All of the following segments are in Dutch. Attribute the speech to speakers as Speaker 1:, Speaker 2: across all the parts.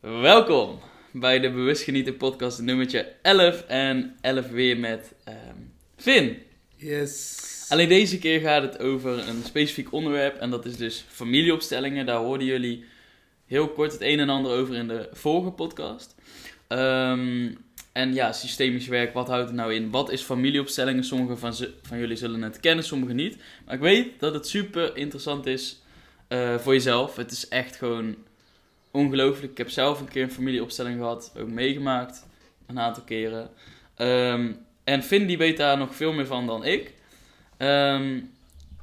Speaker 1: Welkom bij de Bewust Genieten podcast nummertje 11 en 11 weer met ehm Finn.
Speaker 2: Yes.
Speaker 1: Alleen deze keer gaat het over een specifiek onderwerp en dat is dus familieopstellingen. Daar hoorden jullie heel kort het een en ander over in de vorige podcast. Ehm, en ja, systemisch werk, wat houdt het nou in? Wat is familieopstellingen? Sommigen van, van jullie zullen het kennen, sommigen niet. Maar ik weet dat het super interessant is eh, voor jezelf. Het is echt gewoon ongelooflijk. Ik heb zelf een keer een familieopstelling gehad, ook meegemaakt, een aantal keren. Ehm, en Finn die weet daar nog veel meer van dan ik.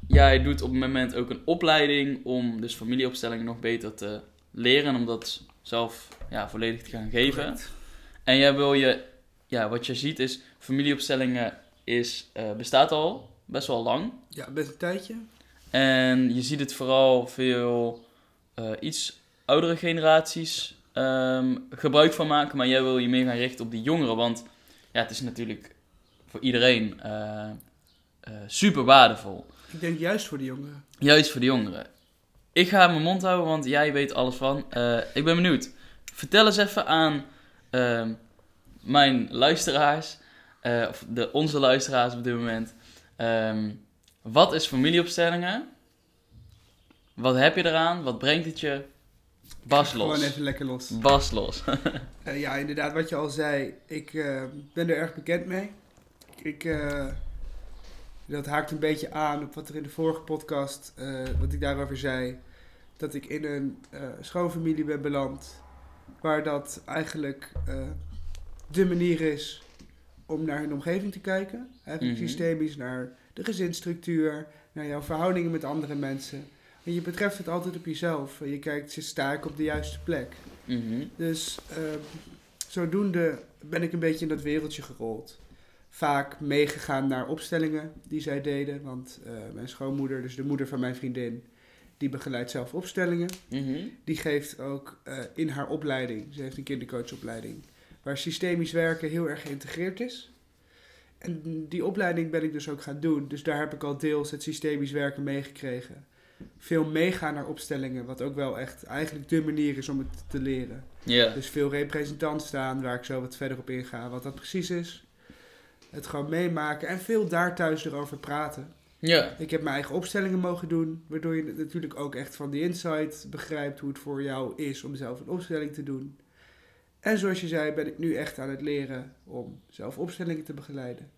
Speaker 1: Ja, hij doet op het moment ook een opleiding om dus familieopstellingen nog beter te leren en om dat zelf ja, volledig te gaan geven.
Speaker 2: Correct.
Speaker 1: En jij wil je, ja, wat je ziet is, familieopstellingen is, eh, bestaat al best wel lang.
Speaker 2: Ja, best een tijdje.
Speaker 1: En je ziet het vooral veel eh, iets oudere generaties ehm, gebruik van maken. Maar jij wil je meer gaan richten op die jongeren. Want ja, het is natuurlijk voor iedereen eh, super waardevol.
Speaker 2: Ik denk juist voor de jongeren.
Speaker 1: Juist voor de jongeren. Ik ga mijn mond houden, want jij weet alles van. Eh, ik ben benieuwd. Vertel eens even aan ehm, mijn luisteraars, of de, onze luisteraars op dit moment. ehm, wat is familieopstellingen? Wat heb je eraan? Wat brengt het je? Bas
Speaker 2: Gewoon
Speaker 1: los.
Speaker 2: even lekker los.
Speaker 1: Bas los.
Speaker 2: Eh, ja, inderdaad, wat je al zei. Ik eh, ben er erg bekend mee. Ik, eh, dat haakt een beetje aan op wat er in de vorige podcast, wat ik daarover zei. Dat ik in een schoonfamilie ben beland. Waar dat eigenlijk de manier is om naar hun omgeving te kijken. Eigenlijk
Speaker 1: Mhm.
Speaker 2: systemisch naar de gezinsstructuur, naar jouw verhoudingen met andere mensen. En je betreft het altijd op jezelf. Je kijkt, sta ik op de juiste plek?
Speaker 1: Mhm.
Speaker 2: Dus ehm, zodoende ben ik een beetje in dat wereldje gerold. Vaak meegegaan naar opstellingen die zij deden. Want eh, mijn schoonmoeder, dus de moeder van mijn vriendin, die begeleidt zelf opstellingen.
Speaker 1: Mhm.
Speaker 2: Die geeft ook eh, in haar opleiding, ze heeft een kindercoachopleiding, waar systemisch werken heel erg geïntegreerd is. En die opleiding ben ik dus ook gaan doen. Dus daar heb ik al deels het systemisch werken meegekregen. Veel meegaan naar opstellingen, wat ook wel echt eigenlijk de manier is om het te leren.
Speaker 1: Ja.
Speaker 2: Dus veel representant staan, waar ik zo wat verder op inga, wat dat precies is. Het gewoon meemaken en veel daar thuis erover praten.
Speaker 1: Ja.
Speaker 2: Ik heb mijn eigen opstellingen mogen doen, waardoor je natuurlijk ook echt van die insight begrijpt hoe het voor jou is om zelf een opstelling te doen. En zoals je zei, ben ik nu echt aan het leren om zelf opstellingen te begeleiden.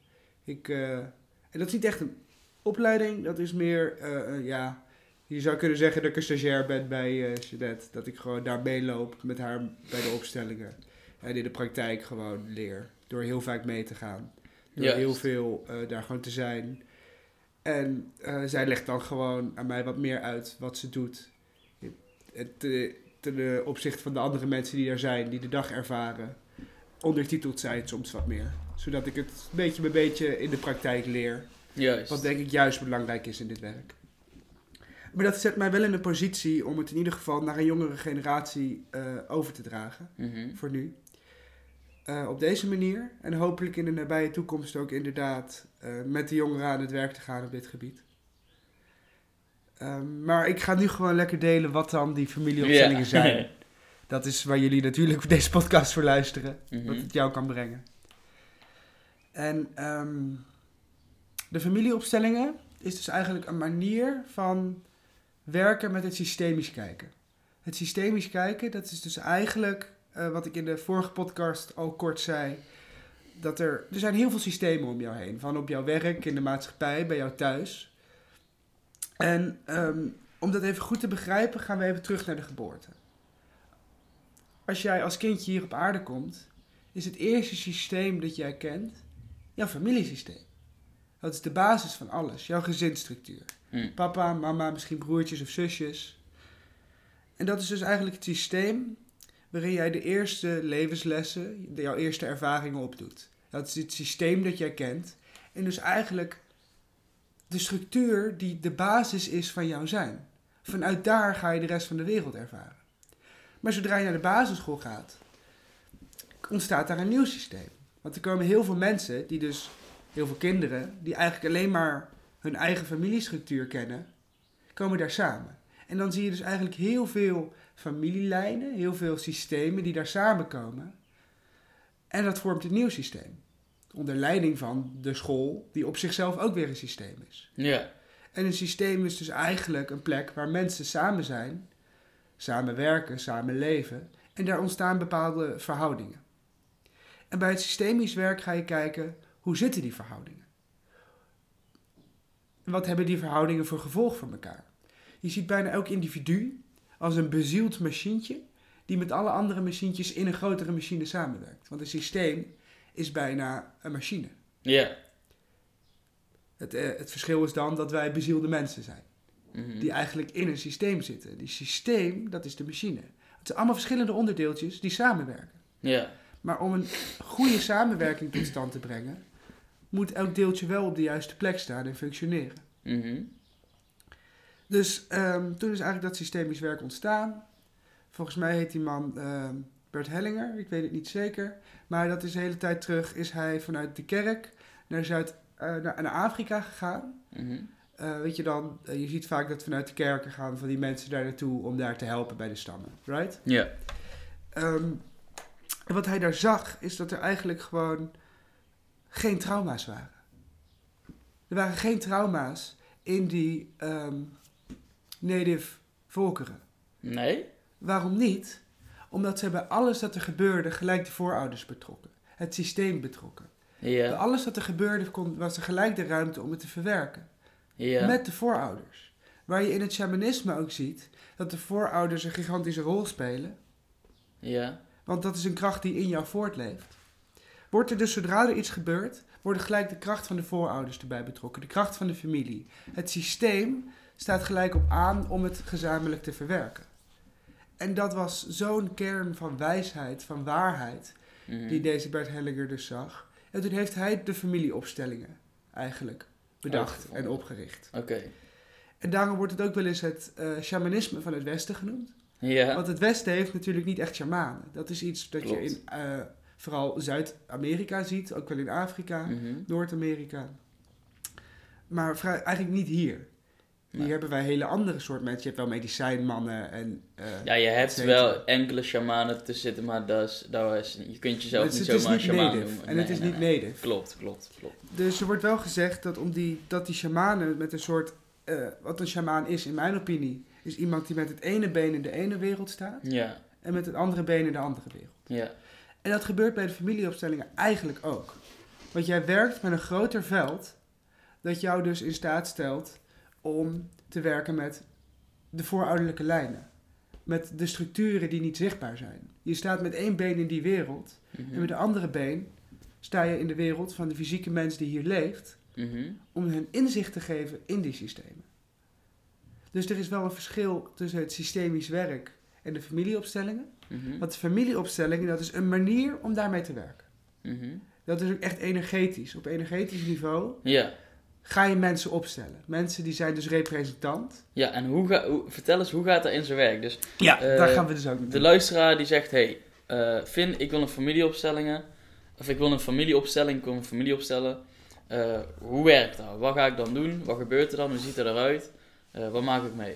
Speaker 2: Ik, eh, en dat is niet echt een opleiding, dat is meer, eh, ja, je zou kunnen zeggen dat ik een stagiair ben bij Jeanette. Dat ik gewoon daar meeloop met haar bij de opstellingen. En in de praktijk gewoon leer. Door heel vaak mee te gaan. Door heel veel eh, daar gewoon te zijn. En eh, zij legt dan gewoon aan mij wat meer uit wat ze doet. Ten eh, opzichte van de andere mensen die daar zijn, die de dag ervaren. Ondertitelt zij het soms wat meer. Zodat ik het beetje bij beetje in de praktijk leer.
Speaker 1: Juist.
Speaker 2: Wat denk ik juist belangrijk is in dit werk. Maar dat zet mij wel in een positie om het in ieder geval naar een jongere generatie eh, over te dragen.
Speaker 1: Mhm.
Speaker 2: Voor nu. Eh, op deze manier. En hopelijk in de nabije toekomst ook inderdaad eh, met de jongeren aan het werk te gaan op dit gebied. Ehm, maar ik ga nu gewoon lekker delen wat dan die familieopstellingen zijn. Dat is waar jullie natuurlijk deze podcast voor luisteren.
Speaker 1: Mhm.
Speaker 2: Wat het jou kan brengen. En ehm, de familieopstellingen is dus eigenlijk een manier van werken met het systemisch kijken. Het systemisch kijken, dat is dus eigenlijk eh, wat ik in de vorige podcast al kort zei. Dat er, er zijn heel veel systemen om jou heen. Van op jouw werk, in de maatschappij, bij jou thuis. En ehm, om dat even goed te begrijpen, gaan we even terug naar de geboorte. Als jij als kindje hier op aarde komt, is het eerste systeem dat jij kent jouw familiesysteem. Dat is de basis van alles, jouw gezinsstructuur.
Speaker 1: Mm.
Speaker 2: Papa, mama, misschien broertjes of zusjes. En dat is dus eigenlijk het systeem waarin jij de eerste levenslessen, jouw eerste ervaringen opdoet. Dat is het systeem dat jij kent. En dus eigenlijk de structuur die de basis is van jouw zijn. Vanuit daar ga je de rest van de wereld ervaren. Maar zodra je naar de basisschool gaat, ontstaat daar een nieuw systeem. Want er komen heel veel mensen, die dus, heel veel kinderen, die eigenlijk alleen maar hun eigen familiestructuur kennen, komen daar samen. En dan zie je dus eigenlijk heel veel familielijnen, heel veel systemen die daar samenkomen. En dat vormt een nieuw systeem. Onder leiding van de school, die op zichzelf ook weer een systeem is.
Speaker 1: Ja.
Speaker 2: En een systeem is dus eigenlijk een plek waar mensen samen zijn, samen werken, samen leven. En daar ontstaan bepaalde verhoudingen. En bij het systemisch werk ga je kijken, hoe zitten die verhoudingen? En wat hebben die verhoudingen voor gevolg voor elkaar? Je ziet bijna elk individu als een bezield machientje die met alle andere machientjes in een grotere machine samenwerkt. Want een systeem is bijna een machine.
Speaker 1: Ja.
Speaker 2: Het, eh, het verschil is dan dat wij bezielde mensen zijn.
Speaker 1: Mhm.
Speaker 2: Die eigenlijk in een systeem zitten. Die systeem, dat is de machine. Het zijn allemaal verschillende onderdeeltjes die samenwerken.
Speaker 1: Ja.
Speaker 2: Maar om een goede samenwerking tot stand te brengen, moet elk deeltje wel op de juiste plek staan en functioneren.
Speaker 1: Mhm.
Speaker 2: Dus ehm, toen is eigenlijk dat systemisch werk ontstaan. Volgens mij heet die man ehm, Bert Hellinger, ik weet het niet zeker. Maar dat is de hele tijd terug, is hij vanuit de kerk naar, Zuid, eh, naar, naar Afrika gegaan.
Speaker 1: Mhm.
Speaker 2: Eh, weet je dan, eh, je ziet vaak dat vanuit de kerken gaan van die mensen daar naartoe om daar te helpen bij de stammen, right?
Speaker 1: Ja.
Speaker 2: Ehm, en wat hij daar zag, is dat er eigenlijk gewoon geen trauma's waren. Er waren geen trauma's in die ehm, native volkeren.
Speaker 1: Nee?
Speaker 2: Waarom niet? Omdat ze bij alles dat er gebeurde gelijk de voorouders betrokken. Het systeem betrokken. Bij
Speaker 1: Ja.
Speaker 2: alles wat er gebeurde kon, was er gelijk de ruimte om het te verwerken.
Speaker 1: Ja.
Speaker 2: Met de voorouders. Waar je in het shamanisme ook ziet dat de voorouders een gigantische rol spelen.
Speaker 1: Ja.
Speaker 2: Want dat is een kracht die in jou voortleeft. Wordt er dus zodra er iets gebeurt, worden gelijk de kracht van de voorouders erbij betrokken. De kracht van de familie. Het systeem staat gelijk op aan om het gezamenlijk te verwerken. En dat was zo'n kern van wijsheid, van waarheid,
Speaker 1: Mhm.
Speaker 2: die deze Bert Hellinger dus zag. En toen heeft hij de familieopstellingen eigenlijk bedacht en opgericht.
Speaker 1: Oké.
Speaker 2: En daarom wordt het ook wel eens het eh, shamanisme van het Westen genoemd.
Speaker 1: Ja.
Speaker 2: Want het Westen heeft natuurlijk niet echt shamanen. Dat is iets dat je in eh, vooral Zuid-Amerika ziet, ook wel in Afrika,
Speaker 1: Mhm.
Speaker 2: Noord-Amerika. Maar vrij- eigenlijk niet hier. Hier hebben wij hele andere soort mensen. Je hebt wel medicijnmannen en... eh,
Speaker 1: Ja, je hebt wel enkele shamanen te zitten, maar dat is, dat is, je kunt jezelf
Speaker 2: het,
Speaker 1: niet
Speaker 2: het
Speaker 1: zomaar een
Speaker 2: native.
Speaker 1: noemen.
Speaker 2: En het is
Speaker 1: nee,
Speaker 2: niet
Speaker 1: nee.
Speaker 2: native.
Speaker 1: Klopt, klopt, klopt.
Speaker 2: Dus er wordt wel gezegd dat, om die, dat die shamanen met een soort... eh, wat een shamaan is, in mijn opinie, is iemand die met het ene been in de ene wereld staat...
Speaker 1: Ja,
Speaker 2: en met het andere been in de andere wereld.
Speaker 1: ja.
Speaker 2: En dat gebeurt bij de familieopstellingen eigenlijk ook. Want jij werkt met een groter veld dat jou dus in staat stelt om te werken met de voorouderlijke lijnen. Met de structuren die niet zichtbaar zijn. Je staat met één been in die wereld
Speaker 1: Mhm.
Speaker 2: en met de andere been sta je in de wereld van de fysieke mens die hier leeft
Speaker 1: Mhm.
Speaker 2: om hen inzicht te geven in die systemen. Dus er is wel een verschil tussen het systemisch werk en de familieopstellingen.
Speaker 1: Mhm.
Speaker 2: Want de familieopstellingen, dat is een manier om daarmee te werken.
Speaker 1: Mhm.
Speaker 2: Dat is ook echt energetisch. Op energetisch niveau
Speaker 1: Ja.
Speaker 2: ga je mensen opstellen. Mensen die zijn dus representant.
Speaker 1: Ja, en hoe ga, hoe, vertel eens, hoe gaat dat in zijn werk? Dus
Speaker 2: Ja,
Speaker 1: Eh,
Speaker 2: daar gaan we dus ook
Speaker 1: de luisteraar die zegt, hey, eh Finn, ik wil een familieopstellingen, of ik wil een familieopstelling, ik wil een familie opstellen. Eh, hoe werkt dat? Wat ga ik dan doen? Wat gebeurt er dan? Hoe ziet het eruit? Wat maak ik mee?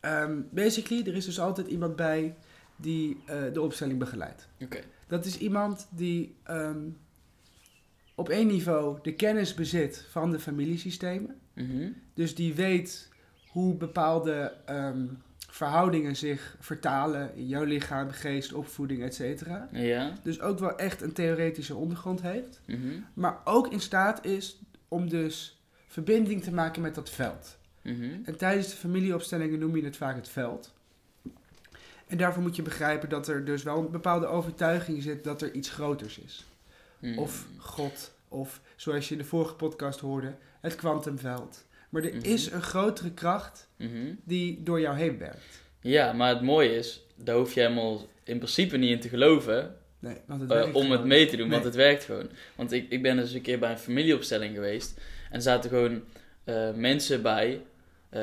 Speaker 2: Ehm, basically, er is dus altijd iemand bij die eh, de opstelling begeleidt.
Speaker 1: Oké.
Speaker 2: Dat is iemand die ehm, op één niveau de kennis bezit van de familiesystemen.
Speaker 1: Mhm.
Speaker 2: Dus die weet hoe bepaalde ehm, verhoudingen zich vertalen in jouw lichaam, geest, opvoeding, etc.
Speaker 1: Ja.
Speaker 2: Dus ook wel echt een theoretische ondergrond heeft.
Speaker 1: Mhm.
Speaker 2: Maar ook in staat is om dus verbinding te maken met dat veld.
Speaker 1: Mhm.
Speaker 2: En tijdens de familieopstellingen noem je het vaak het veld. En daarvoor moet je begrijpen dat er dus wel een bepaalde overtuiging zit dat er iets groters is.
Speaker 1: Mhm.
Speaker 2: Of God, of zoals je in de vorige podcast hoorde, het kwantumveld. Maar er
Speaker 1: Mhm.
Speaker 2: is een grotere kracht
Speaker 1: Mhm.
Speaker 2: die door jou heen werkt.
Speaker 1: Ja, maar het mooie is, daar hoef je helemaal in principe niet in te geloven
Speaker 2: Nee, want het
Speaker 1: eh, om het mee te doen, want het werkt gewoon. Want ik, ik ben dus een keer bij een familieopstelling geweest en zaten gewoon eh, mensen bij.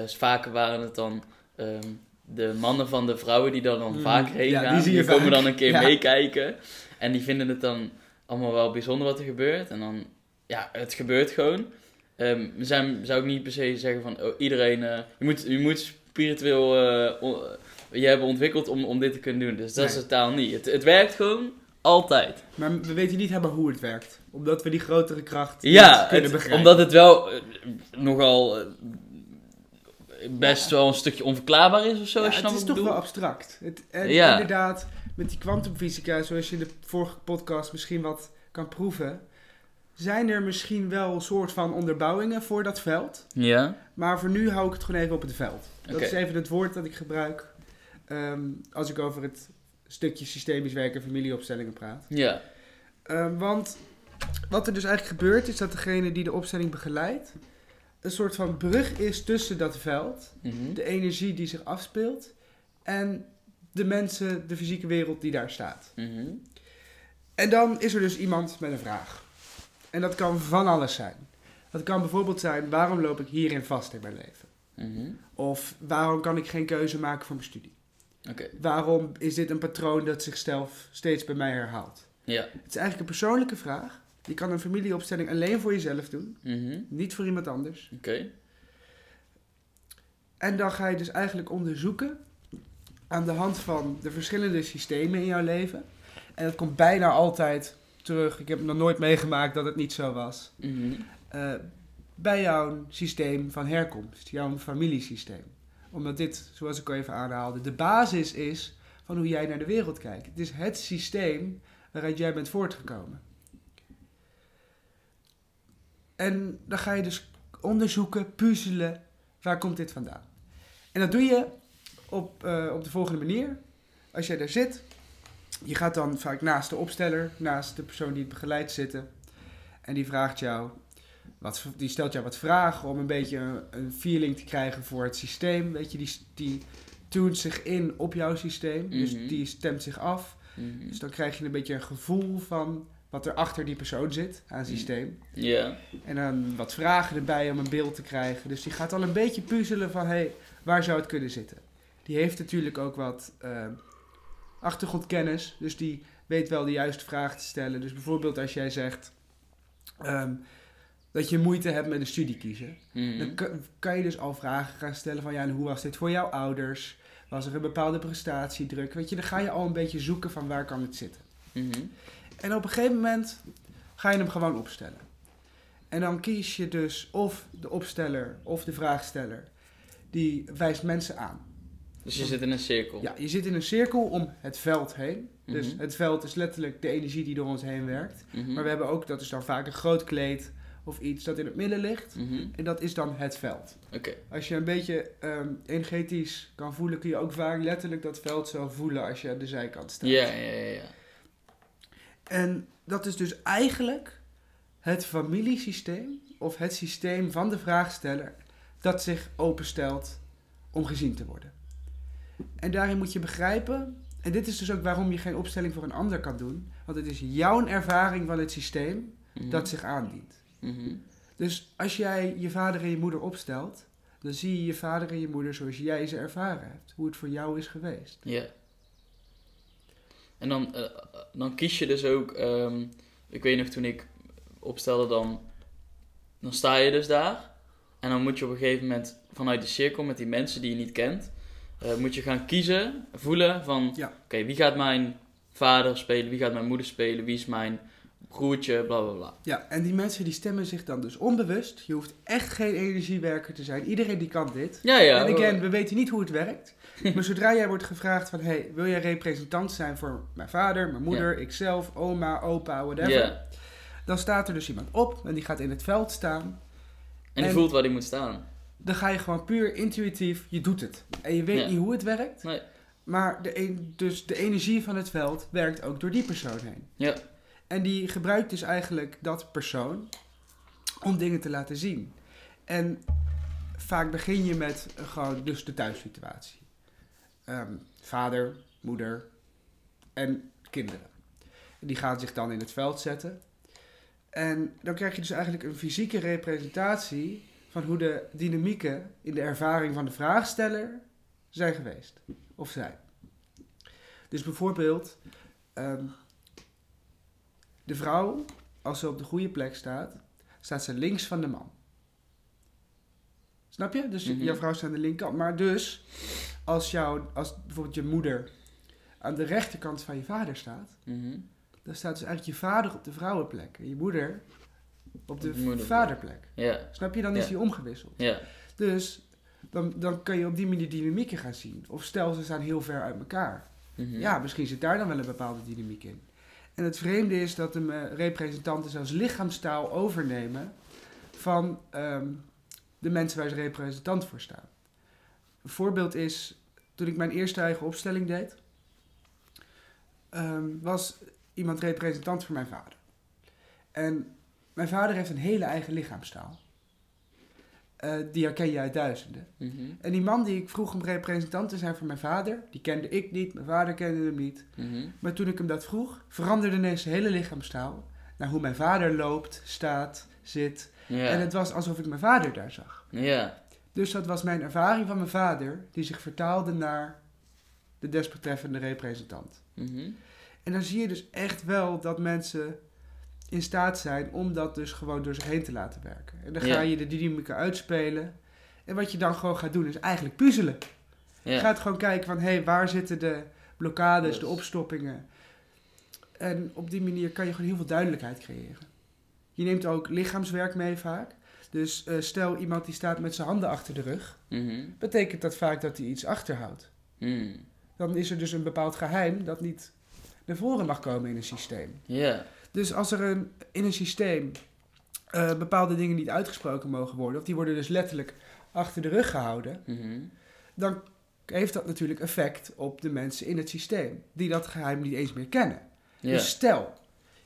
Speaker 1: Vaker waren het dan ehm, de mannen van de vrouwen die daar dan
Speaker 2: Mm,
Speaker 1: vaker heen
Speaker 2: ja,
Speaker 1: gaan.
Speaker 2: die
Speaker 1: komen
Speaker 2: vaak.
Speaker 1: dan een keer
Speaker 2: Ja.
Speaker 1: meekijken en die vinden het dan allemaal wel bijzonder wat er gebeurt. En dan, ja, het gebeurt gewoon. We zijn, zou ik niet per se zeggen van oh, iedereen, eh, je, moet, je moet spiritueel o- je hebben ontwikkeld om, om dit te kunnen doen. Dus dat is
Speaker 2: Nee.
Speaker 1: totaal niet. Het, het werkt gewoon altijd.
Speaker 2: Maar we weten niet helemaal hoe het werkt. Omdat we die grotere kracht
Speaker 1: Ja,
Speaker 2: niet kunnen
Speaker 1: het-
Speaker 2: begrijpen.
Speaker 1: omdat het wel eh, nogal best wel een stukje onverklaarbaar is of zo, als je
Speaker 2: het is toch wel abstract. Het, en
Speaker 1: Ja.
Speaker 2: inderdaad, met die kwantumfysica, zoals je in de vorige podcast misschien wat kan proeven, zijn er misschien wel een soort van onderbouwingen voor dat veld.
Speaker 1: Ja,
Speaker 2: Maar voor nu hou ik het gewoon even op het veld. Dat is even het woord dat ik gebruik ehm, als ik over het stukje systemisch werken en familieopstellingen praat.
Speaker 1: ja.
Speaker 2: Ehm, want wat er dus eigenlijk gebeurt, is dat degene die de opstelling begeleidt, een soort van brug is tussen dat veld
Speaker 1: Mhm.
Speaker 2: de energie die zich afspeelt en de mensen, de fysieke wereld die daar staat.
Speaker 1: Mhm.
Speaker 2: En dan is er dus iemand met een vraag. En dat kan van alles zijn. Dat kan bijvoorbeeld zijn, waarom loop ik hierin vast in mijn leven?
Speaker 1: Mhm.
Speaker 2: Of waarom kan ik geen keuze maken voor mijn studie? Waarom is dit een patroon dat zichzelf steeds bij mij herhaalt?
Speaker 1: ja.
Speaker 2: Het is eigenlijk een persoonlijke vraag. Je kan een familieopstelling alleen voor jezelf doen,
Speaker 1: Mhm.
Speaker 2: niet voor iemand anders.
Speaker 1: Oké.
Speaker 2: En dan ga je dus eigenlijk onderzoeken aan de hand van de verschillende systemen in jouw leven. En dat komt bijna altijd terug. Ik heb nog nooit meegemaakt dat het niet zo was.
Speaker 1: Mhm.
Speaker 2: eh, bij jouw systeem van herkomst, jouw familiesysteem. Omdat dit, zoals ik al even aanhaalde, de basis is van hoe jij naar de wereld kijkt. Het is het systeem waaruit jij bent voortgekomen. En dan ga je dus onderzoeken, puzzelen, waar komt dit vandaan? En dat doe je op, eh, op de volgende manier. Als jij daar zit, je gaat dan vaak naast de opsteller, naast de persoon die het begeleidt zitten. En die vraagt jou, wat, die stelt jou wat vragen om een beetje een, een feeling te krijgen voor het systeem. Weet je, die, die tunt zich in op jouw systeem. Dus
Speaker 1: Mhm.
Speaker 2: die stemt zich af.
Speaker 1: Mhm.
Speaker 2: Dus dan krijg je een beetje een gevoel van wat er achter die persoon zit aan systeem.
Speaker 1: Ja.
Speaker 2: En dan wat vragen erbij om een beeld te krijgen. Dus die gaat al een beetje puzzelen van, hé, hey, waar zou het kunnen zitten? Die heeft natuurlijk ook wat eh, achtergrondkennis. Dus die weet wel de juiste vragen te stellen. Dus bijvoorbeeld als jij zegt ehm, dat je moeite hebt met een studie kiezen.
Speaker 1: Mhm.
Speaker 2: Dan kan, kan je dus al vragen gaan stellen van, ja, en hoe was dit voor jouw ouders? Was er een bepaalde prestatiedruk? Weet je, dan ga je al een beetje zoeken van waar kan het zitten.
Speaker 1: Mhm.
Speaker 2: En op een gegeven moment ga je hem gewoon opstellen. En dan kies je dus of de opsteller of de vraagsteller. Die wijst mensen aan.
Speaker 1: Dus je zit in een cirkel.
Speaker 2: Ja, je zit in een cirkel om het veld heen. Dus
Speaker 1: Mhm.
Speaker 2: het veld is letterlijk de energie die door ons heen werkt.
Speaker 1: Mhm.
Speaker 2: Maar we hebben ook, dat is dan vaak een groot kleed of iets dat in het midden ligt.
Speaker 1: Mhm.
Speaker 2: En dat is dan het veld.
Speaker 1: Oké.
Speaker 2: Als je een beetje ehm, energetisch kan voelen, kun je ook vaak letterlijk dat veld zo voelen als je aan de zijkant staat.
Speaker 1: Ja, ja, ja, ja.
Speaker 2: En dat is dus eigenlijk het familiesysteem of het systeem van de vraagsteller dat zich openstelt om gezien te worden. En daarin moet je begrijpen, en dit is dus ook waarom je geen opstelling voor een ander kan doen, want het is jouw ervaring van het systeem
Speaker 1: Mhm.
Speaker 2: dat zich aandient.
Speaker 1: Mhm.
Speaker 2: Dus als jij je vader en je moeder opstelt, dan zie je je vader en je moeder zoals jij ze ervaren hebt, hoe het voor jou is geweest.
Speaker 1: Ja. En dan, eh, dan kies je dus ook, ehm, ik weet nog toen ik opstelde dan, dan sta je dus daar. En dan moet je op een gegeven moment vanuit de cirkel met die mensen die je niet kent, eh, moet je gaan kiezen, voelen van,
Speaker 2: Ja.
Speaker 1: oké, wie gaat mijn vader spelen, wie gaat mijn moeder spelen, wie is mijn broertje, bla bla bla.
Speaker 2: Ja, en die mensen die stemmen zich dan dus onbewust. Je hoeft echt geen energiewerker te zijn. Iedereen die kan dit.
Speaker 1: Ja, ja.
Speaker 2: en again, we weten niet hoe het werkt. maar zodra jij wordt gevraagd van... Hey, wil jij representant zijn voor mijn vader, mijn moeder, ikzelf, oma, opa, whatever.
Speaker 1: Ja.
Speaker 2: Dan staat er dus iemand op en die gaat in het veld staan.
Speaker 1: En die
Speaker 2: En-
Speaker 1: voelt waar die moet staan.
Speaker 2: Dan ga je gewoon puur intuïtief, je doet het. En je weet niet hoe het werkt.
Speaker 1: Nee.
Speaker 2: Maar de, een- dus de energie van het veld werkt ook door die persoon heen.
Speaker 1: Ja.
Speaker 2: En die gebruikt dus eigenlijk dat persoon om dingen te laten zien. En vaak begin je met eh, gewoon dus de thuissituatie. Ehm, vader, moeder en kinderen. En die gaan zich dan in het veld zetten. En dan krijg je dus eigenlijk een fysieke representatie van hoe de dynamieken in de ervaring van de vraagsteller zijn geweest. Of zijn. Dus bijvoorbeeld, ehm, de vrouw, als ze op de goede plek staat, staat ze links van de man. Snap je? Dus
Speaker 1: Mhm.
Speaker 2: jouw vrouw staat aan de linkerkant. Maar dus, als, jou, als bijvoorbeeld je moeder aan de rechterkant van je vader staat,
Speaker 1: Mhm.
Speaker 2: dan staat dus eigenlijk je vader op de vrouwenplek en je moeder op de vaderplek.
Speaker 1: Ja,
Speaker 2: Snap je? Dan is die omgewisseld.
Speaker 1: ja.
Speaker 2: Dus dan, dan kan je op die manier dynamieken gaan zien. Of stel, ze staan heel ver uit elkaar.
Speaker 1: Mhm.
Speaker 2: Ja, misschien zit daar dan wel een bepaalde dynamiek in. En het vreemde is dat de eh, representanten zelfs lichaamstaal overnemen van ehm, de mensen waar ze representant voor staan. Een voorbeeld is, toen ik mijn eerste eigen opstelling deed, ehm, was iemand representant voor mijn vader. En mijn vader heeft een hele eigen lichaamstaal. Eh, die herken je uit duizenden.
Speaker 1: Mhm.
Speaker 2: En die man die ik vroeg om representant te zijn voor mijn vader, die kende ik niet, mijn vader kende hem niet.
Speaker 1: Mhm.
Speaker 2: Maar toen ik hem dat vroeg, veranderde ineens zijn hele lichaamstaal naar hoe mijn vader loopt, staat, zit. En het was alsof ik mijn vader daar zag.
Speaker 1: Ja.
Speaker 2: Dus dat was mijn ervaring van mijn vader, die zich vertaalde naar de desbetreffende representant.
Speaker 1: Mhm.
Speaker 2: En dan zie je dus echt wel dat mensen in staat zijn om dat dus gewoon door zich heen te laten werken. En dan ga je de dynamica uitspelen. En wat je dan gewoon gaat doen is eigenlijk puzzelen. Je gaat gewoon kijken van, hé, hey, waar zitten de blokkades,
Speaker 1: Yes.
Speaker 2: de opstoppingen. En op die manier kan je gewoon heel veel duidelijkheid creëren. Je neemt ook lichaamswerk mee vaak. Dus eh, stel iemand die staat met zijn handen achter de rug.
Speaker 1: Mhm.
Speaker 2: Betekent dat vaak dat hij iets achterhoudt.
Speaker 1: Mhm.
Speaker 2: Dan is er dus een bepaald geheim dat niet naar voren mag komen in een systeem.
Speaker 1: Ja.
Speaker 2: Dus als er een, in een systeem eh, bepaalde dingen niet uitgesproken mogen worden, of die worden dus letterlijk achter de rug gehouden,
Speaker 1: Mhm.
Speaker 2: dan heeft dat natuurlijk effect op de mensen in het systeem, die dat geheim niet eens meer kennen. Dus stel,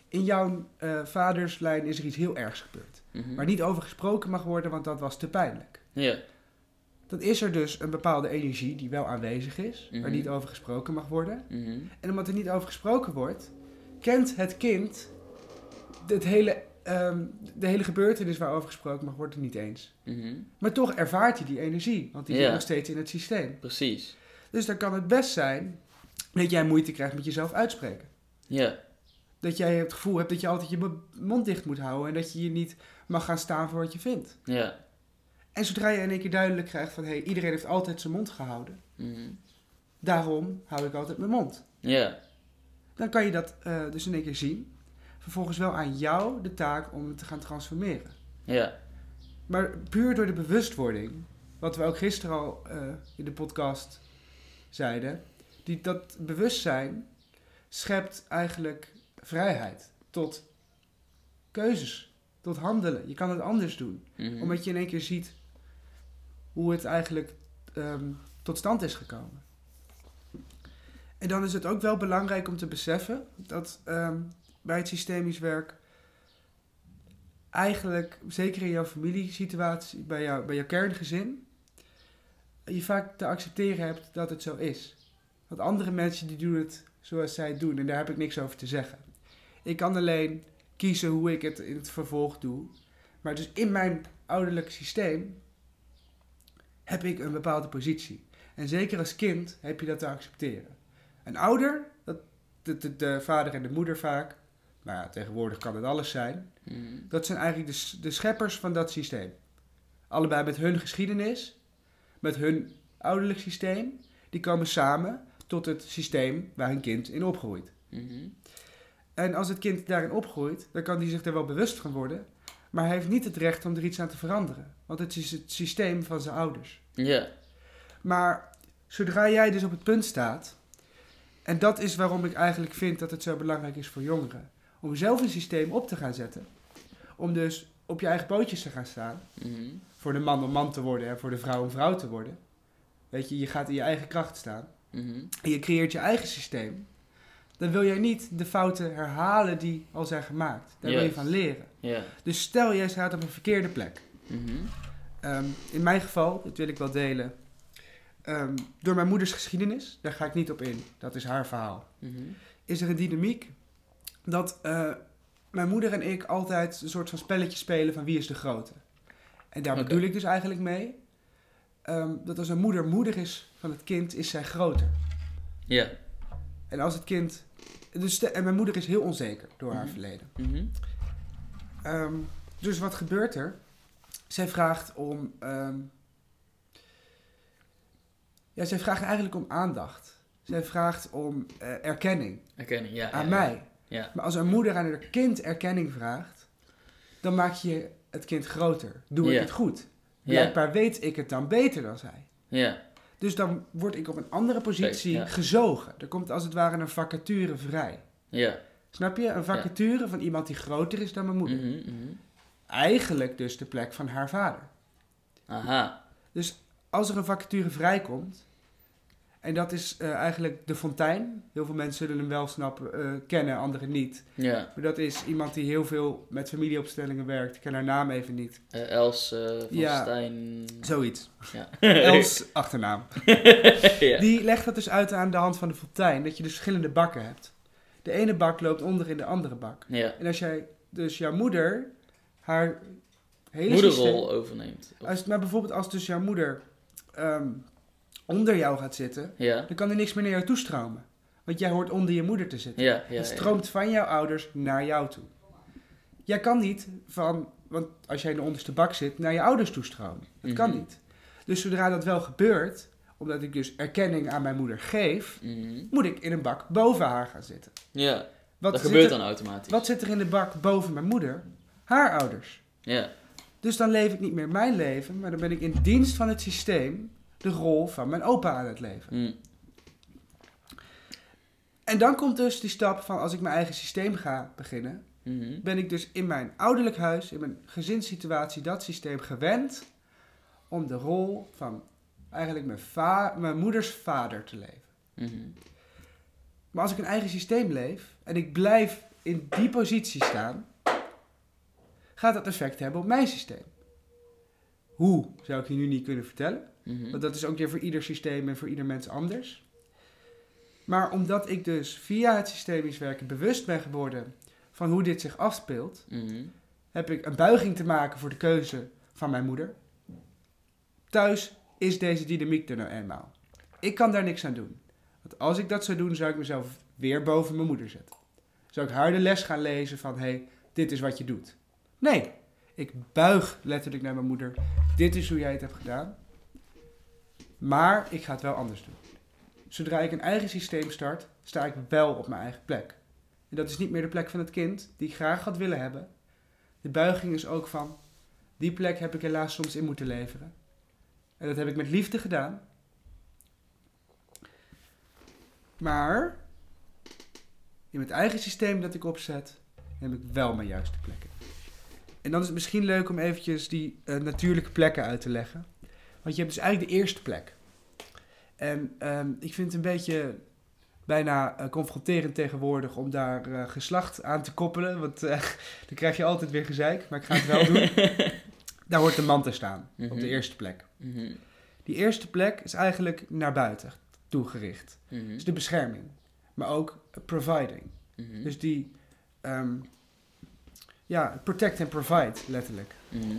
Speaker 2: in jouw eh, vaderslijn is er iets heel ergs gebeurd,
Speaker 1: Mhm.
Speaker 2: waar niet over gesproken mag worden, want dat was te pijnlijk.
Speaker 1: Ja.
Speaker 2: Dan is er dus een bepaalde energie die wel aanwezig is, waar
Speaker 1: Mhm.
Speaker 2: niet over gesproken mag worden. En omdat er niet over gesproken wordt, kent het kind het hele, ehm, de hele gebeurtenis waarover gesproken mag worden niet eens.
Speaker 1: Mhm.
Speaker 2: Maar toch ervaart hij die energie, want die
Speaker 1: Ja.
Speaker 2: zit nog steeds in het systeem.
Speaker 1: Precies.
Speaker 2: Dus dan kan het best zijn dat jij moeite krijgt met jezelf uitspreken.
Speaker 1: Ja.
Speaker 2: Dat jij het gevoel hebt dat je altijd je mo- mond dicht moet houden en dat je je niet mag gaan staan voor wat je vindt.
Speaker 1: Ja.
Speaker 2: En zodra je in één keer duidelijk krijgt van hé, hey, iedereen heeft altijd zijn mond gehouden,
Speaker 1: Mhm.
Speaker 2: daarom hou ik altijd mijn mond.
Speaker 1: Ja.
Speaker 2: Dan kan je dat eh, dus in één keer zien. Vervolgens wel aan jou de taak om het te gaan transformeren.
Speaker 1: Ja.
Speaker 2: Maar puur door de bewustwording, wat we ook gisteren al eh, in de podcast zeiden, die, dat bewustzijn schept eigenlijk vrijheid tot keuzes, tot handelen. Je kan het anders doen,
Speaker 1: Mhm.
Speaker 2: omdat je in één keer ziet hoe het eigenlijk ehm, tot stand is gekomen. En dan is het ook wel belangrijk om te beseffen dat ehm, bij het systemisch werk eigenlijk, zeker in jouw familiesituatie, bij, jou, bij jouw kerngezin, je vaak te accepteren hebt dat het zo is. Want andere mensen die doen het zoals zij het doen en daar heb ik niks over te zeggen. Ik kan alleen kiezen hoe ik het in het vervolg doe. Maar dus in mijn ouderlijk systeem heb ik een bepaalde positie. En zeker als kind heb je dat te accepteren. Een ouder, dat, de, de, de vader en de moeder vaak, nou ja, tegenwoordig kan het alles zijn,
Speaker 1: Mhm.
Speaker 2: dat zijn eigenlijk de, de scheppers van dat systeem. Allebei met hun geschiedenis, met hun ouderlijk systeem, die komen samen tot het systeem waar hun kind in opgroeit.
Speaker 1: Mhm.
Speaker 2: En als het kind daarin opgroeit, dan kan hij zich er wel bewust van worden, maar hij heeft niet het recht om er iets aan te veranderen, want het is het systeem van zijn ouders.
Speaker 1: Ja.
Speaker 2: Maar zodra jij dus op het punt staat, en dat is waarom ik eigenlijk vind dat het zo belangrijk is voor jongeren, om zelf een systeem op te gaan zetten, om dus op je eigen pootjes te gaan staan,
Speaker 1: Mhm.
Speaker 2: voor de man om man te worden en voor de vrouw om vrouw te worden. Weet je, je gaat in je eigen kracht staan
Speaker 1: Mhm.
Speaker 2: en je creëert je eigen systeem. Dan wil jij niet de fouten herhalen die al zijn gemaakt. Daar wil je van leren. Dus stel jij staat op een verkeerde plek.
Speaker 1: Mhm.
Speaker 2: Ehm, in mijn geval, dat wil ik wel delen, ehm, door mijn moeders geschiedenis, daar ga ik niet op in, dat is haar verhaal, is er een dynamiek dat eh, mijn moeder en ik altijd een soort van spelletje spelen van wie is de grote. En daar bedoel ik dus eigenlijk mee, ehm, dat als een moeder moeder is van het kind, is zij groter.
Speaker 1: Ja.
Speaker 2: En als het kind, dus de- en mijn moeder is heel onzeker door haar
Speaker 1: Mhm.
Speaker 2: verleden.
Speaker 1: Mhm.
Speaker 2: Ehm, dus wat gebeurt er? Zij vraagt om. ehm, Ja, zij vraagt eigenlijk om aandacht. Zij vraagt om eh, erkenning
Speaker 1: Herkenning, ja.
Speaker 2: aan
Speaker 1: ja,
Speaker 2: mij.
Speaker 1: Ja.
Speaker 2: Maar als een moeder aan haar kind erkenning vraagt, dan maak je het kind groter. Doe ik
Speaker 1: Ja.
Speaker 2: het goed?
Speaker 1: Ja.
Speaker 2: Blijkbaar weet ik het dan beter dan zij.
Speaker 1: Ja.
Speaker 2: Dus dan word ik op een andere positie
Speaker 1: Ja.
Speaker 2: gezogen. Er komt als het ware een vacature vrij.
Speaker 1: Ja.
Speaker 2: Snap je? Een vacature van iemand die groter is dan mijn moeder.
Speaker 1: Mhm, mhm.
Speaker 2: Eigenlijk dus de plek van haar vader.
Speaker 1: Aha.
Speaker 2: Als er een vacature vrijkomt, en dat is eh, eigenlijk de fontein. Heel veel mensen zullen hem wel snappen, eh, kennen, anderen niet.
Speaker 1: Ja.
Speaker 2: Maar dat is iemand die heel veel met familieopstellingen werkt. Ik ken haar naam even niet.
Speaker 1: Eh, Els van
Speaker 2: Ja.
Speaker 1: Stijn.
Speaker 2: Zoiets.
Speaker 1: Ja.
Speaker 2: Els achternaam.
Speaker 1: ja.
Speaker 2: Die legt dat dus uit aan de hand van de fontein. Dat je dus verschillende bakken hebt. De ene bak loopt onder in de andere bak.
Speaker 1: ja.
Speaker 2: En als jij dus jouw moeder haar hele
Speaker 1: Moederrol
Speaker 2: systeem-
Speaker 1: overneemt.
Speaker 2: Als, maar bijvoorbeeld als dus jouw moeder ehm, onder jou gaat zitten,
Speaker 1: Ja.
Speaker 2: dan kan er niks meer naar jou toestromen. Want jij hoort onder je moeder te zitten.
Speaker 1: Ja, ja,
Speaker 2: het stroomt van jouw ouders naar jou toe. Jij kan niet van, want als jij in de onderste bak zit, naar je ouders toestromen. Dat kan
Speaker 1: Mhm.
Speaker 2: niet. Dus zodra dat wel gebeurt, omdat ik dus erkenning aan mijn moeder geef,
Speaker 1: Mhm.
Speaker 2: moet ik in een bak boven haar gaan zitten.
Speaker 1: Ja,
Speaker 2: Wat
Speaker 1: dat gebeurt
Speaker 2: er-
Speaker 1: dan automatisch.
Speaker 2: Wat zit er in de bak boven mijn moeder? Haar ouders.
Speaker 1: Ja.
Speaker 2: Dus dan leef ik niet meer mijn leven, maar dan ben ik in dienst van het systeem de rol van mijn opa aan het leven.
Speaker 1: Mm.
Speaker 2: En dan komt dus die stap van als ik mijn eigen systeem ga beginnen,
Speaker 1: Mhm.
Speaker 2: ben ik dus in mijn ouderlijk huis, in mijn gezinssituatie, dat systeem gewend om de rol van eigenlijk mijn, va- mijn moeders vader te leven.
Speaker 1: Mhm.
Speaker 2: Maar als ik een eigen systeem leef en ik blijf in die positie staan, gaat dat effect hebben op mijn systeem. Hoe zou ik je nu niet kunnen vertellen?
Speaker 1: Mhm.
Speaker 2: Want dat is ook weer voor ieder systeem en voor ieder mens anders. Maar omdat ik dus via het systemisch werken bewust ben geworden van hoe dit zich afspeelt,
Speaker 1: Mhm.
Speaker 2: heb ik een buiging te maken voor de keuze van mijn moeder. Thuis is deze dynamiek er nou eenmaal. Ik kan daar niks aan doen. Want als ik dat zou doen, zou ik mezelf weer boven mijn moeder zetten. Zou ik haar de les gaan lezen van, hé, hey, dit is wat je doet. Nee, ik buig letterlijk naar mijn moeder. Dit is hoe jij het hebt gedaan. Maar ik ga het wel anders doen. Zodra ik een eigen systeem start, sta ik wel op mijn eigen plek. En dat is niet meer de plek van het kind die ik graag had willen hebben. De buiging is ook van, die plek heb ik helaas soms in moeten leveren. En dat heb ik met liefde gedaan. Maar in het eigen systeem dat ik opzet, neem ik wel mijn juiste plekken. En dan is het misschien leuk om eventjes die eh, natuurlijke plekken uit te leggen. Want je hebt dus eigenlijk de eerste plek. En ehm, ik vind het een beetje bijna eh, confronterend tegenwoordig om daar eh, geslacht aan te koppelen. Want eh, dan krijg je altijd weer gezeik, maar ik ga het wel doen. Daar hoort de man te staan, op
Speaker 1: Mhm.
Speaker 2: de eerste plek.
Speaker 1: Mhm.
Speaker 2: Die eerste plek is eigenlijk naar buiten toegericht.
Speaker 1: Mhm.
Speaker 2: Dus de bescherming, maar ook providing.
Speaker 1: Mhm.
Speaker 2: Dus die, ehm, ja, protect and provide, letterlijk.
Speaker 1: Mhm.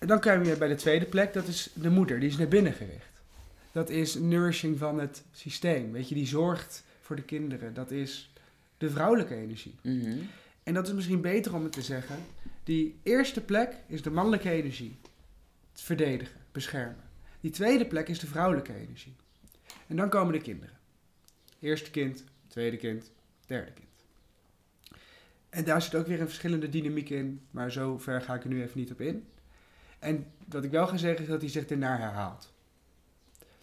Speaker 2: En dan kom je bij de tweede plek, dat is de moeder, die is naar binnen gericht. Dat is nourishing van het systeem, weet je, die zorgt voor de kinderen. Dat is de vrouwelijke energie.
Speaker 1: Mhm.
Speaker 2: En dat is misschien beter om het te zeggen. Die eerste plek is de mannelijke energie. Het verdedigen, beschermen. Die tweede plek is de vrouwelijke energie. En dan komen de kinderen. Eerste kind, tweede kind, derde kind. En daar zit ook weer een verschillende dynamiek in, maar zo ver ga ik er nu even niet op in. En wat ik wel ga zeggen is dat hij zich ernaar herhaalt.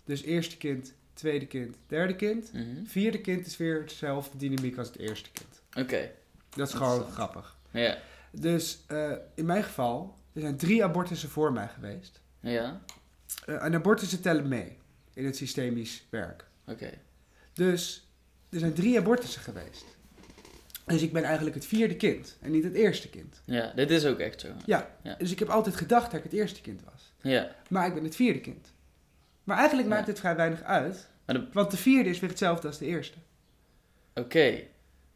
Speaker 2: Dus eerste kind, tweede kind, derde kind.
Speaker 1: Mhm.
Speaker 2: Vierde kind is weer hetzelfde dynamiek als het eerste kind.
Speaker 1: Oké.
Speaker 2: Dat is gewoon grappig.
Speaker 1: Ja.
Speaker 2: Dus eh, in mijn geval, er zijn drie abortussen voor mij geweest.
Speaker 1: Ja.
Speaker 2: Eh, en abortussen tellen mee in het systemisch werk.
Speaker 1: Oké.
Speaker 2: Dus er zijn drie abortussen geweest. Dus ik ben eigenlijk het vierde kind en niet het eerste kind.
Speaker 1: Ja, dit is ook echt zo.
Speaker 2: Ja,
Speaker 1: Ja.
Speaker 2: dus ik heb altijd gedacht dat ik het eerste kind was.
Speaker 1: Ja.
Speaker 2: Maar ik ben het vierde kind. Maar eigenlijk
Speaker 1: Ja.
Speaker 2: maakt het vrij weinig uit.
Speaker 1: De-
Speaker 2: Want de vierde is weer hetzelfde als de eerste.
Speaker 1: Oké.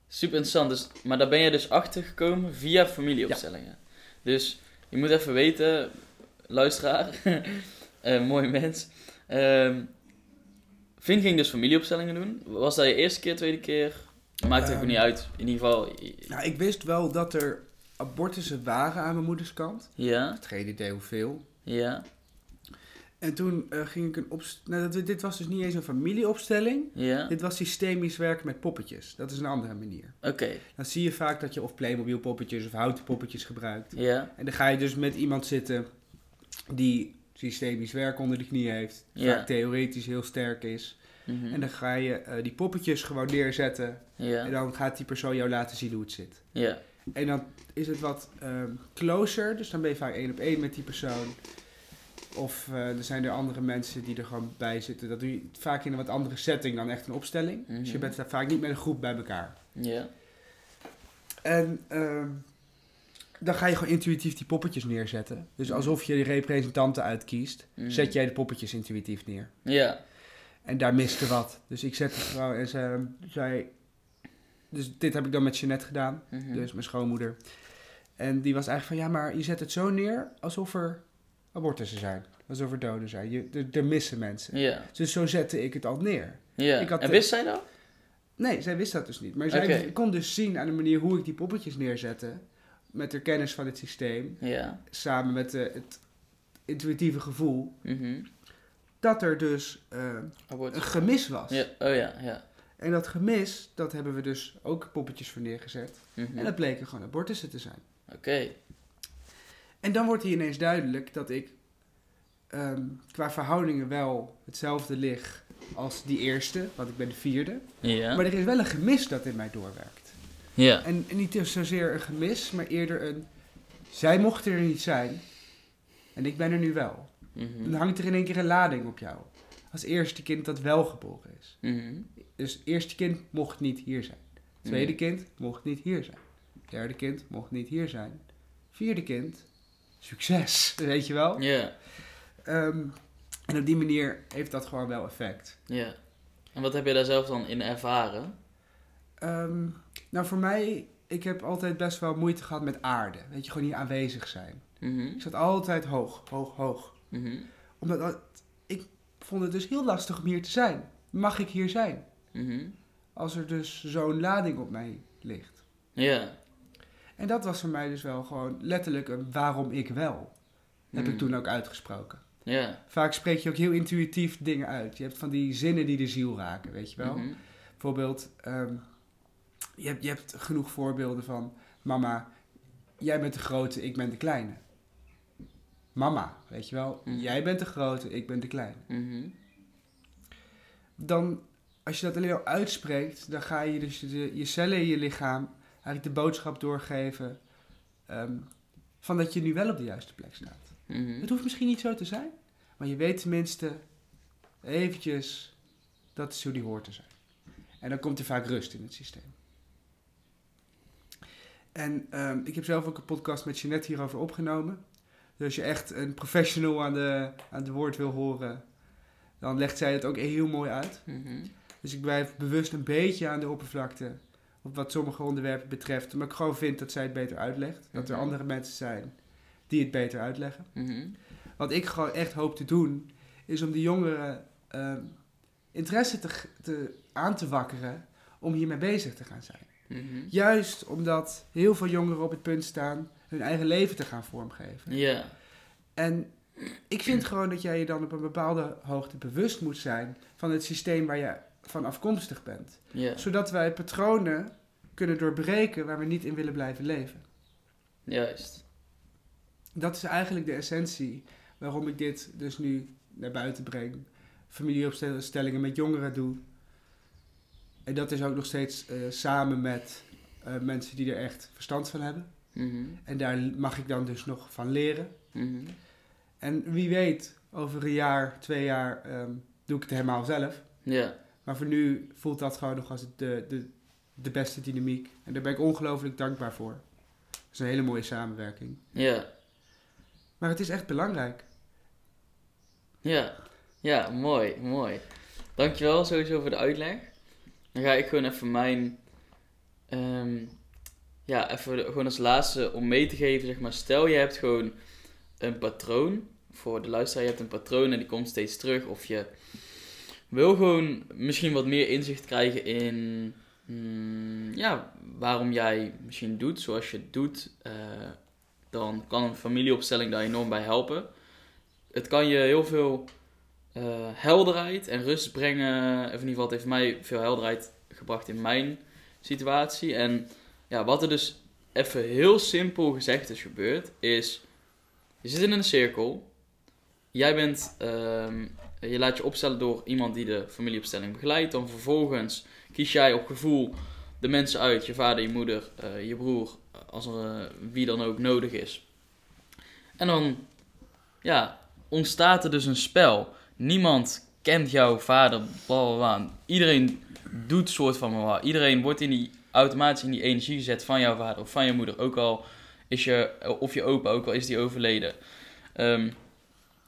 Speaker 1: Super interessant. Dus, maar daar ben je dus achter gekomen via familieopstellingen. Dus je moet even weten, luisteraar, eh, mooi mens. Ehm Vin ging dus familieopstellingen doen. Was dat je eerste keer, tweede keer? Maakt het ook
Speaker 2: Ehm,
Speaker 1: niet uit. In ieder geval.
Speaker 2: Nou, ik wist wel dat er abortussen waren aan mijn moeders kant.
Speaker 1: Ja,
Speaker 2: geen idee hoeveel.
Speaker 1: ja.
Speaker 2: En toen eh, ging ik een opst... Nou, dit was dus niet eens een familieopstelling.
Speaker 1: Ja?
Speaker 2: Dit was systemisch werken met poppetjes. Dat is een andere manier.
Speaker 1: Oké.
Speaker 2: Dan zie je vaak dat je of Playmobil poppetjes of houten poppetjes gebruikt.
Speaker 1: Ja?
Speaker 2: En dan ga je dus met iemand zitten die systemisch werk onder de knie heeft.
Speaker 1: Ja.
Speaker 2: Vaak theoretisch heel sterk is.
Speaker 1: Mhm.
Speaker 2: En dan ga je eh, die poppetjes gewoon neerzetten. En dan gaat die persoon jou laten zien hoe het zit.
Speaker 1: Ja?
Speaker 2: En dan is het wat ehm, closer. Dus dan ben je vaak één op één met die persoon. Of eh, er zijn er andere mensen die er gewoon bij zitten. Dat doe je vaak in een wat andere setting dan echt een opstelling. Dus je
Speaker 1: Mhm.
Speaker 2: bent daar vaak niet met een groep bij elkaar.
Speaker 1: Ja?
Speaker 2: En ehm, dan ga je gewoon intuïtief die poppetjes neerzetten. Dus alsof je de representanten uitkiest,
Speaker 1: Mhm.
Speaker 2: zet jij de poppetjes intuïtief neer.
Speaker 1: Ja?
Speaker 2: En daar miste wat. Dus ik zette gewoon en ze zei... Dus dit heb ik dan met Jeanette gedaan,
Speaker 1: Mhm.
Speaker 2: dus mijn schoonmoeder. En die was eigenlijk van, ja, maar je zet het zo neer alsof er abortussen zijn. Alsof er doden zijn. Je, er, er missen mensen. Dus zo zette ik het al neer. Ik had
Speaker 1: en wist zij dat?
Speaker 2: Nee, zij wist dat dus niet. Maar zij kon dus zien aan de manier hoe ik die poppetjes neerzette. Met de kennis van het systeem. Samen met de, het intuïtieve gevoel.
Speaker 1: Mhm.
Speaker 2: Dat er dus eh, een gemis was.
Speaker 1: Ja? Oh ja, ja.
Speaker 2: En dat gemis, dat hebben we dus ook poppetjes voor neergezet.
Speaker 1: Mhm.
Speaker 2: En dat bleken gewoon abortussen te zijn.
Speaker 1: Oké.
Speaker 2: En dan wordt hier ineens duidelijk dat ik ehm, qua verhoudingen wel hetzelfde lig als die eerste, want ik ben de vierde.
Speaker 1: Ja?
Speaker 2: Maar er is wel een gemis dat in mij doorwerkt.
Speaker 1: Ja?
Speaker 2: En niet zozeer een gemis, maar eerder een... Zij mochten er niet zijn en ik ben er nu wel.
Speaker 1: Mhm.
Speaker 2: Dan hangt er in één keer een lading op jou. Als eerste kind dat wel geboren is.
Speaker 1: Mhm.
Speaker 2: Dus eerste kind mocht niet hier zijn. Tweede kind mocht niet hier zijn. Derde kind mocht niet hier zijn. Vierde kind, succes, weet je wel.
Speaker 1: Ja?
Speaker 2: Ehm, en op die manier heeft dat gewoon wel effect.
Speaker 1: Ja. En wat heb je daar zelf dan in ervaren?
Speaker 2: Ehm, nou, voor mij, ik heb altijd best wel moeite gehad met aarde. Weet je, gewoon hier aanwezig zijn.
Speaker 1: Mhm.
Speaker 2: Ik zat altijd hoog, hoog, hoog.
Speaker 1: Mhm.
Speaker 2: Omdat dat- ik vond het dus heel lastig om hier te zijn. Mag ik hier zijn?
Speaker 1: Mhm.
Speaker 2: Als er dus zo'n lading op mij ligt.
Speaker 1: Ja.
Speaker 2: En dat was voor mij dus wel gewoon letterlijk een waarom ik wel. Heb
Speaker 1: Mhm.
Speaker 2: ik toen ook uitgesproken.
Speaker 1: Ja.
Speaker 2: Vaak spreek je ook heel intuïtief dingen uit. Je hebt van die zinnen die de ziel raken, weet je wel.
Speaker 1: Mhm.
Speaker 2: Bijvoorbeeld, ehm, je, hebt, je hebt genoeg voorbeelden van... Mama, jij bent de grote, ik ben de kleine. Mama, weet je wel.
Speaker 1: Mhm.
Speaker 2: Jij bent de grote, ik ben de kleine.
Speaker 1: Mhm.
Speaker 2: Dan, als je dat alleen al uitspreekt... dan ga je dus de, je cellen in je lichaam... eigenlijk de boodschap doorgeven... ehm, van dat je nu wel op de juiste plek staat.
Speaker 1: Mhm.
Speaker 2: Het hoeft misschien niet zo te zijn... maar je weet tenminste eventjes... dat is hoe die hoort te zijn. En dan komt er vaak rust in het systeem. En ehm, ik heb zelf ook een podcast met Jeanette hierover opgenomen. Dus als je echt een professional aan de, aan het woord wil horen, dan legt zij het ook heel mooi uit.
Speaker 1: Mhm.
Speaker 2: Dus ik blijf bewust een beetje aan de oppervlakte op wat sommige onderwerpen betreft. Omdat ik gewoon vind dat zij het beter uitlegt. Dat er
Speaker 1: Mhm.
Speaker 2: andere mensen zijn die het beter uitleggen.
Speaker 1: Mhm.
Speaker 2: Wat ik gewoon echt hoop te doen, is om de jongeren ehm, interesse te, te, aan te wakkeren om hiermee bezig te gaan zijn. Juist omdat heel veel jongeren op het punt staan hun eigen leven te gaan vormgeven.
Speaker 1: Ja.
Speaker 2: En ik vind gewoon dat jij je dan op een bepaalde hoogte bewust moet zijn van het systeem waar je van afkomstig bent.
Speaker 1: Ja.
Speaker 2: Zodat wij patronen kunnen doorbreken waar we niet in willen blijven leven.
Speaker 1: Juist.
Speaker 2: Dat is eigenlijk de essentie waarom ik dit dus nu naar buiten breng. Familieopstellingen met jongeren doe. En dat is ook nog steeds eh, samen met eh, mensen die er echt verstand van hebben.
Speaker 1: Mhm.
Speaker 2: En daar mag ik dan dus nog van leren.
Speaker 1: Mhm.
Speaker 2: En wie weet, over een jaar, twee jaar ehm, doe ik het helemaal zelf.
Speaker 1: Ja.
Speaker 2: Maar voor nu voelt dat gewoon nog als de, de, de beste dynamiek. En daar ben ik ongelooflijk dankbaar voor. Het is een hele mooie samenwerking.
Speaker 1: Ja.
Speaker 2: Maar het is echt belangrijk.
Speaker 1: Ja. Ja, mooi, mooi. Dankjewel sowieso voor de uitleg. Dan ga ik gewoon even mijn... ehm, ja, even gewoon als laatste om mee te geven, zeg maar. Stel je hebt gewoon een patroon. Voor de luisteraar, je hebt een patroon en die komt steeds terug. Of je wil gewoon misschien wat meer inzicht krijgen in... mm, ja, waarom jij misschien doet zoals je doet. eh, dan kan een familieopstelling daar enorm bij helpen. het kan je heel veel eh, helderheid en rust brengen. Of in ieder geval, het heeft mij veel helderheid gebracht in mijn situatie. En ja, wat er dus even heel simpel gezegd is gebeurd, is... Je zit in een cirkel. Jij bent... ehm, je laat je opstellen door iemand die de familieopstelling begeleidt. Dan vervolgens kies jij op gevoel de mensen uit. Je vader, je moeder, eh, je broer. Als er eh, wie dan ook nodig is. En dan ja, ontstaat er dus een spel. Niemand kent jouw vader, bla bla bla. Iedereen doet soort van bla. Iedereen wordt in die, automatisch in die energie gezet van jouw vader of van je moeder. Ook al is je, of je opa, ook al is die overleden. Ehm,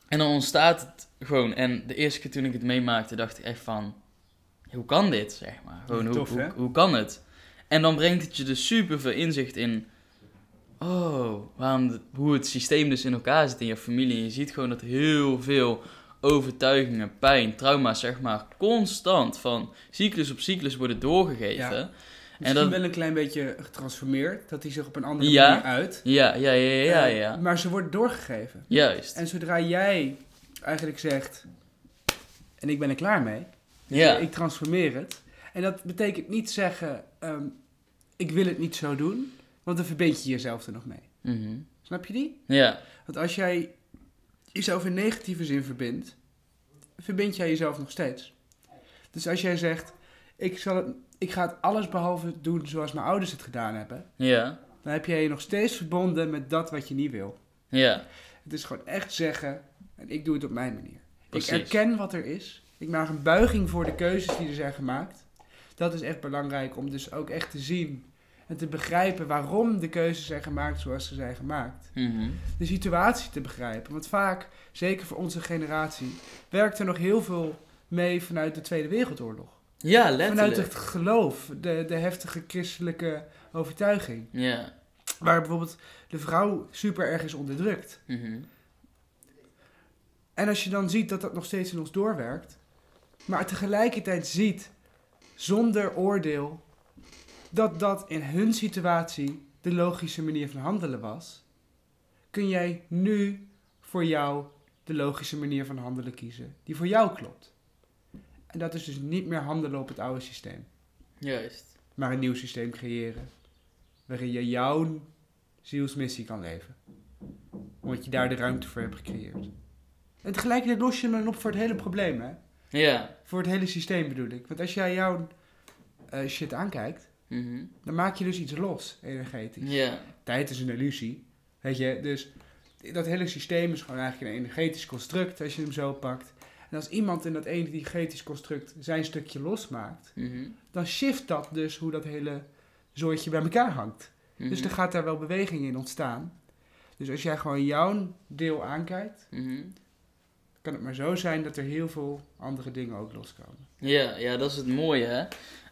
Speaker 1: en dan ontstaat het gewoon. En de eerste keer toen ik het meemaakte, dacht ik echt van... Hoe kan dit, zeg maar? Gewoon, hoe,
Speaker 2: Tof,
Speaker 1: hoe, kan het? En dan brengt het je dus super veel inzicht in... Oh, waarom de- hoe het systeem dus in elkaar zit in je familie. En je ziet gewoon dat heel veel overtuigingen, pijn, trauma's, zeg maar, constant van cyclus op cyclus worden doorgegeven.
Speaker 2: Ja.
Speaker 1: En
Speaker 2: Misschien
Speaker 1: dat,
Speaker 2: wel een klein beetje getransformeerd, dat die zich op een andere
Speaker 1: Ja.
Speaker 2: manier uit.
Speaker 1: ja, ja, ja, ja,
Speaker 2: Eh,
Speaker 1: ja.
Speaker 2: Maar ze wordt doorgegeven.
Speaker 1: Juist.
Speaker 2: En zodra jij eigenlijk zegt, en ik ben er klaar mee,
Speaker 1: Ja,
Speaker 2: ik transformeer het. En dat betekent niet zeggen, ehm, ik wil het niet zo doen, want dan verbind je jezelf er nog mee.
Speaker 1: Mhm.
Speaker 2: Snap je die?
Speaker 1: ja,
Speaker 2: Want als jij jezelf in negatieve zin verbindt, verbind jij jezelf nog steeds. Dus als jij zegt, ik, zal het, ik ga het alles behalve doen zoals mijn ouders het gedaan hebben,
Speaker 1: ja,
Speaker 2: dan heb jij je nog steeds verbonden met dat wat je niet wil.
Speaker 1: ja,
Speaker 2: Het is gewoon echt zeggen, en ik doe het op mijn manier.
Speaker 1: Precies.
Speaker 2: Ik erken wat er is. Ik maak een buiging voor de keuzes die er zijn gemaakt. Dat is echt belangrijk om dus ook echt te zien en te begrijpen waarom de keuzes zijn gemaakt zoals ze zijn gemaakt.
Speaker 1: Mhm.
Speaker 2: De situatie te begrijpen. Want vaak, zeker voor onze generatie, werkt er nog heel veel mee vanuit de Tweede Wereldoorlog.
Speaker 1: Ja,
Speaker 2: Vanuit het geloof, de, de heftige christelijke overtuiging.
Speaker 1: Ja.
Speaker 2: Waar bijvoorbeeld de vrouw super erg is onderdrukt.
Speaker 1: Mhm.
Speaker 2: En als je dan ziet dat dat nog steeds in ons doorwerkt, maar tegelijkertijd ziet, zonder oordeel, dat dat in hun situatie de logische manier van handelen was, kun jij nu voor jou de logische manier van handelen kiezen, die voor jou klopt. En dat is dus niet meer handelen op het oude systeem,
Speaker 1: Juist.
Speaker 2: maar een nieuw systeem creëren, waarin je jouw zielsmissie kan leven. Omdat je daar de ruimte voor hebt gecreëerd. En tegelijkertijd los je hem dan op voor het hele probleem, hè?
Speaker 1: Ja.
Speaker 2: Voor het hele systeem bedoel ik. Want als jij jouw eh, shit aankijkt,
Speaker 1: Mhm. dan
Speaker 2: dan maak je dus iets los, energetisch.
Speaker 1: Ja.
Speaker 2: Tijd is een illusie, weet je. Dus dat hele systeem is gewoon eigenlijk een energetisch construct, als je hem zo pakt. En als iemand in dat energetisch construct zijn stukje losmaakt,
Speaker 1: Mhm.
Speaker 2: dan shift dat dus hoe dat hele zooitje bij elkaar hangt. Dus
Speaker 1: Mhm.
Speaker 2: er gaat daar wel beweging in ontstaan. Dus als jij gewoon jouw deel aankijkt,
Speaker 1: Mhm.
Speaker 2: kan het maar zo zijn dat er heel veel andere dingen ook loskomen.
Speaker 1: Ja, ja, dat is het mooie, hè.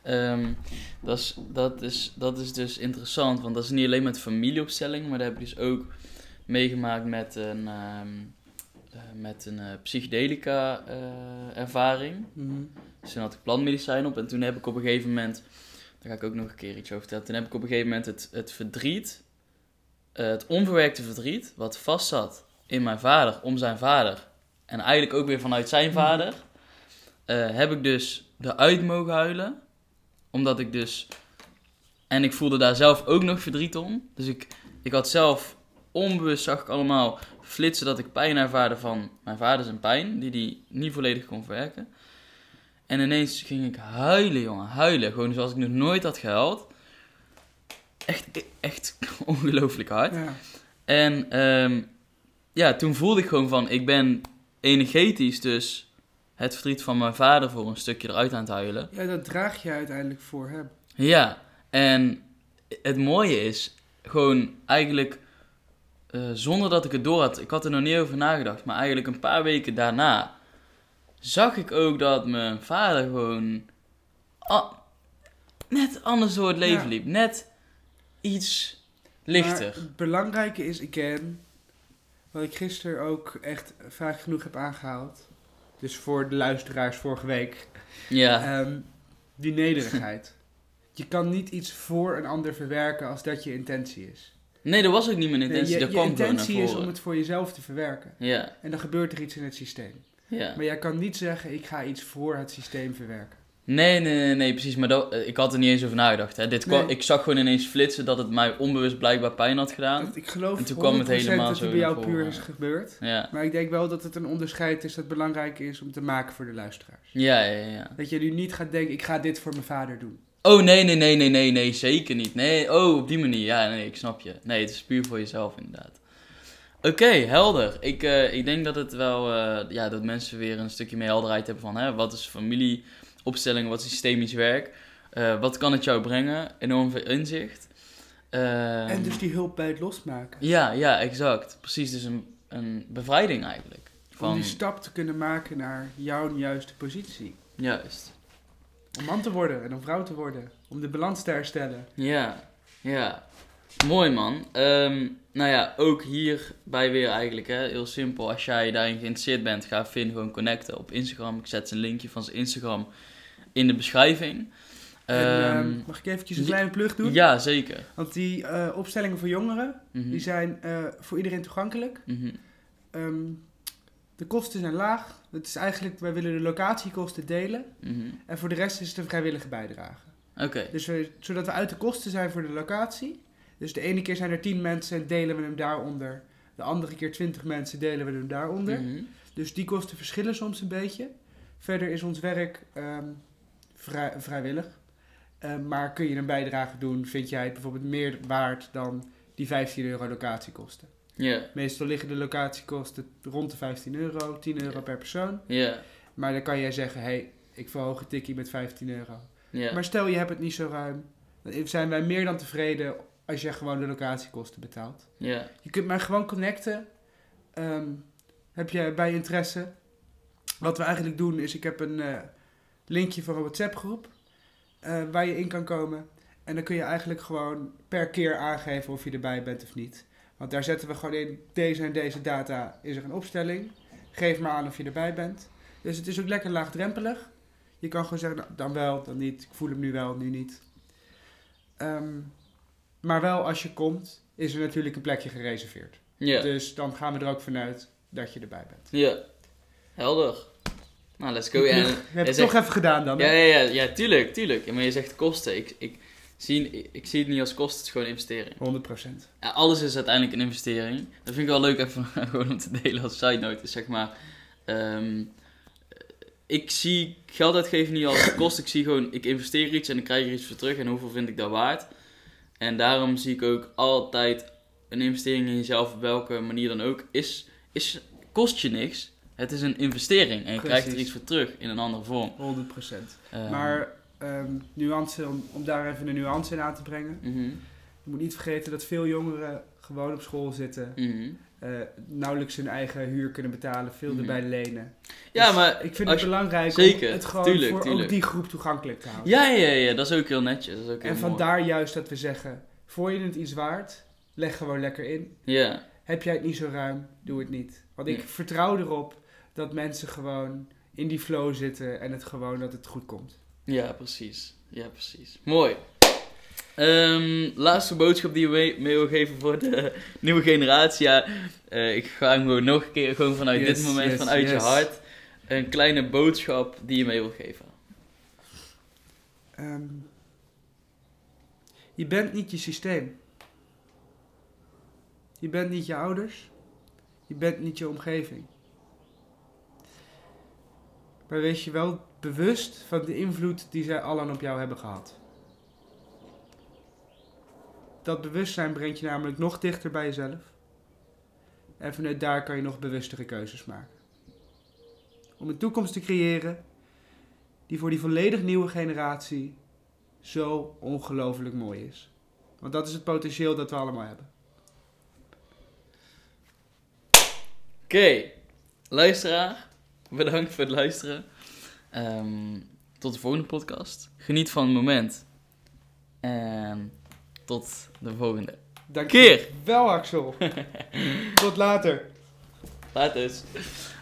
Speaker 1: Ehm, dat, is, dat, is, dat is dus interessant, want dat is niet alleen met familieopstelling, maar dat heb ik dus ook meegemaakt met een, ehm, eh, met een eh, psychedelica eh, ervaring. Dus toen had ik plantmedicijn op en toen heb ik op een gegeven moment, daar ga ik ook nog een keer iets over vertellen, toen heb ik op een gegeven moment het, het verdriet, eh, het onverwerkte verdriet, wat vast zat in mijn vader, om zijn vader, en eigenlijk ook weer vanuit zijn vader, eh, heb ik dus eruit mogen huilen, omdat ik dus, en ik voelde daar zelf ook nog verdriet om, dus ik, ik had zelf, onbewust zag ik allemaal flitsen dat ik pijn ervaarde van mijn vader zijn pijn, die die niet volledig kon verwerken. En ineens ging ik huilen, jongen. Huilen. Gewoon zoals ik nog nooit had gehuild. Echt, echt ongelooflijk hard.
Speaker 2: Ja.
Speaker 1: En ehm, ja, toen voelde ik gewoon van... Ik ben energetisch dus het verdriet van mijn vader voor een stukje eruit aan het huilen.
Speaker 2: ja, dat draag je uiteindelijk voor hem.
Speaker 1: Ja, en het mooie is gewoon eigenlijk... eh, zonder dat ik het door had... Ik had er nog niet over nagedacht. Maar eigenlijk een paar weken daarna... Zag ik ook dat mijn vader gewoon... net anders door het leven
Speaker 2: Ja.
Speaker 1: liep. Net iets lichter.
Speaker 2: Maar het belangrijke is, again, wat ik gisteren ook echt vaak genoeg heb aangehaald. Dus voor de luisteraars vorige week.
Speaker 1: ja.
Speaker 2: Ehm, die nederigheid. je kan niet iets voor een ander verwerken als dat je intentie is.
Speaker 1: Nee, dat was ook niet mijn intentie.
Speaker 2: je,
Speaker 1: dat
Speaker 2: je intentie is om het voor jezelf te verwerken.
Speaker 1: Ja,
Speaker 2: En dan gebeurt er iets in het systeem.
Speaker 1: ja.
Speaker 2: Maar jij kan niet zeggen, ik ga iets voor het systeem verwerken.
Speaker 1: Nee, nee, nee, nee, precies. Maar dat, eh, ik had er niet eens over nagedacht. Hè. Dit kwam,
Speaker 2: Nee.
Speaker 1: Ik zag gewoon ineens flitsen dat het mij onbewust blijkbaar pijn had gedaan.
Speaker 2: Dat- ik geloof
Speaker 1: En toen kwam het
Speaker 2: 100%
Speaker 1: helemaal
Speaker 2: dat het bij jou puur is gebeurd.
Speaker 1: Ja,
Speaker 2: Maar ik denk wel dat het een onderscheid is dat belangrijk is om te maken voor de luisteraars.
Speaker 1: ja, ja, ja.
Speaker 2: Dat je nu niet gaat denken, ik ga dit voor mijn vader doen.
Speaker 1: Oh, nee, nee, nee, nee, nee, nee, zeker niet. Nee, oh, op die manier. Ja, nee, ik snap je. Nee, het is puur voor jezelf inderdaad. Oké, helder. Ik, eh, ik denk dat het wel, eh, ja, dat mensen weer een stukje meer helderheid hebben van, hè, wat is familieopstelling, wat is systemisch werk, Eh, wat kan het jou brengen, enorm veel inzicht.
Speaker 2: En dus die hulp bij het losmaken.
Speaker 1: Ja, ja, exact. Precies, dus een, een bevrijding eigenlijk.
Speaker 2: Om
Speaker 1: Van,
Speaker 2: die stap te kunnen maken naar jouw juiste positie.
Speaker 1: Juist.
Speaker 2: Om man te worden en om vrouw te worden. Om de balans te herstellen.
Speaker 1: Ja, ja. Mooi man. Ehm, nou ja, ook hierbij weer eigenlijk, hè, heel simpel. Als jij daarin geïnteresseerd bent, ga Finn gewoon connecten op Instagram. Ik zet zijn linkje van zijn Instagram in de beschrijving.
Speaker 2: en
Speaker 1: Ehm,
Speaker 2: ehm, mag ik eventjes een kleine plug doen?
Speaker 1: ja, zeker.
Speaker 2: Want die eh, opstellingen voor jongeren,
Speaker 1: Mhm.
Speaker 2: die zijn eh, voor iedereen toegankelijk.
Speaker 1: Mhm.
Speaker 2: De kosten zijn laag. Het is eigenlijk, wij willen de locatiekosten delen.
Speaker 1: Mhm.
Speaker 2: En voor de rest is het een vrijwillige bijdrage.
Speaker 1: Oké.
Speaker 2: Dus we, zodat we uit de kosten zijn voor de locatie. Dus de ene keer zijn er 10 mensen en delen we hem daaronder. De andere keer 20 mensen delen we hem daaronder.
Speaker 1: Mhm.
Speaker 2: Dus die kosten verschillen soms een beetje. Verder is ons werk ehm, vrij, vrijwillig. Ehm, maar kun je een bijdrage doen, vind jij het bijvoorbeeld meer waard dan die 15 euro locatiekosten. Meestal liggen de locatiekosten rond de 15 euro, 10 euro per persoon. Maar dan kan jij zeggen, hé, hey, ik verhoog het tikkie met 15 euro. Maar stel je hebt het niet zo ruim, dan zijn wij meer dan tevreden als je gewoon de locatiekosten betaalt. Je kunt mij gewoon connecten. Ehm, heb je bij interesse? Wat we eigenlijk doen is, ik heb een eh, linkje voor een WhatsApp groep eh, waar je in kan komen. En dan kun je eigenlijk gewoon per keer aangeven of je erbij bent of niet. Want daar zetten we gewoon in, deze en deze data is er een opstelling. Geef maar aan of je erbij bent. Dus het is ook lekker laagdrempelig. Je kan gewoon zeggen, nou, dan wel, dan niet. Ik voel hem nu wel, nu niet. Ehm, maar wel als je komt, is er natuurlijk een plekje gereserveerd.
Speaker 1: ja.
Speaker 2: Dus dan gaan we er ook vanuit dat je erbij bent.
Speaker 1: Ja. Helder. Nou, let's go. Ja,
Speaker 2: heb je
Speaker 1: hij
Speaker 2: toch even gedaan dan.
Speaker 1: Ja, ja, ja, ja, tuurlijk, tuurlijk. Ja, maar je zegt kosten. Ik, ik, zie, ik, zie het niet als kosten, het is gewoon investering.
Speaker 2: 100%.
Speaker 1: Ja, alles is uiteindelijk een investering. Dat vind ik wel leuk even gewoon om te delen als side note. Is zeg maar, ehm, ik zie geld uitgeven niet als kost. Ik zie gewoon, ik investeer iets en ik krijg er iets voor terug. En hoeveel vind ik dat waard? En daarom zie ik ook altijd een investering in jezelf, op welke manier dan ook, is, is, kost je niks. Het is een investering en je krijgt er iets voor terug in een andere vorm.
Speaker 2: 100%.
Speaker 1: Ehm,
Speaker 2: Maar ehm, nuance, om, om daar even een nuance in aan te brengen.
Speaker 1: mhm,
Speaker 2: Je moet niet vergeten dat veel jongeren gewoon op school zitten.
Speaker 1: mhm.
Speaker 2: eh, nauwelijks hun eigen huur kunnen betalen. Veel
Speaker 1: Mhm.
Speaker 2: erbij lenen.
Speaker 1: Ja,
Speaker 2: Dus
Speaker 1: maar
Speaker 2: ik vind het
Speaker 1: je-
Speaker 2: belangrijk
Speaker 1: zeker,
Speaker 2: om het gewoon
Speaker 1: tuurlijk,
Speaker 2: voor
Speaker 1: tuurlijk.
Speaker 2: ook die groep toegankelijk te houden.
Speaker 1: Ja, ja, ja, dat is ook heel netjes. Dat is ook heel
Speaker 2: en
Speaker 1: mooi.
Speaker 2: vandaar juist dat we zeggen, voor je het iets waard, leg gewoon lekker in.
Speaker 1: Ja,
Speaker 2: Heb jij het niet zo ruim, doe het niet. Want ik vertrouw erop dat mensen gewoon in die flow zitten en het gewoon dat het goed komt.
Speaker 1: Ja, precies. Ja, precies. Mooi. Ehm, laatste boodschap die je mee, wil geven voor de nieuwe generatie. Ja, eh, ik ga hem gewoon nog een keer gewoon vanuit
Speaker 2: Yes,
Speaker 1: dit moment,
Speaker 2: yes,
Speaker 1: vanuit je hart. Een kleine boodschap die je mee wil geven.
Speaker 2: Ehm, je bent niet je systeem. Je bent niet je ouders. Je bent niet je omgeving. Maar wees je wel bewust van de invloed die zij allen op jou hebben gehad. Dat bewustzijn brengt je namelijk nog dichter bij jezelf. En vanuit daar kan je nog bewustere keuzes maken. Om een toekomst te creëren die voor die volledig nieuwe generatie zo ongelooflijk mooi is. Want dat is het potentieel dat we allemaal hebben.
Speaker 1: Oké, luisteraar, bedankt voor het luisteren. Ehm, tot de volgende podcast. Geniet van het moment. En tot de volgende
Speaker 2: Dank
Speaker 1: keer.
Speaker 2: Wel, Axel. Tot later.
Speaker 1: Laat eens.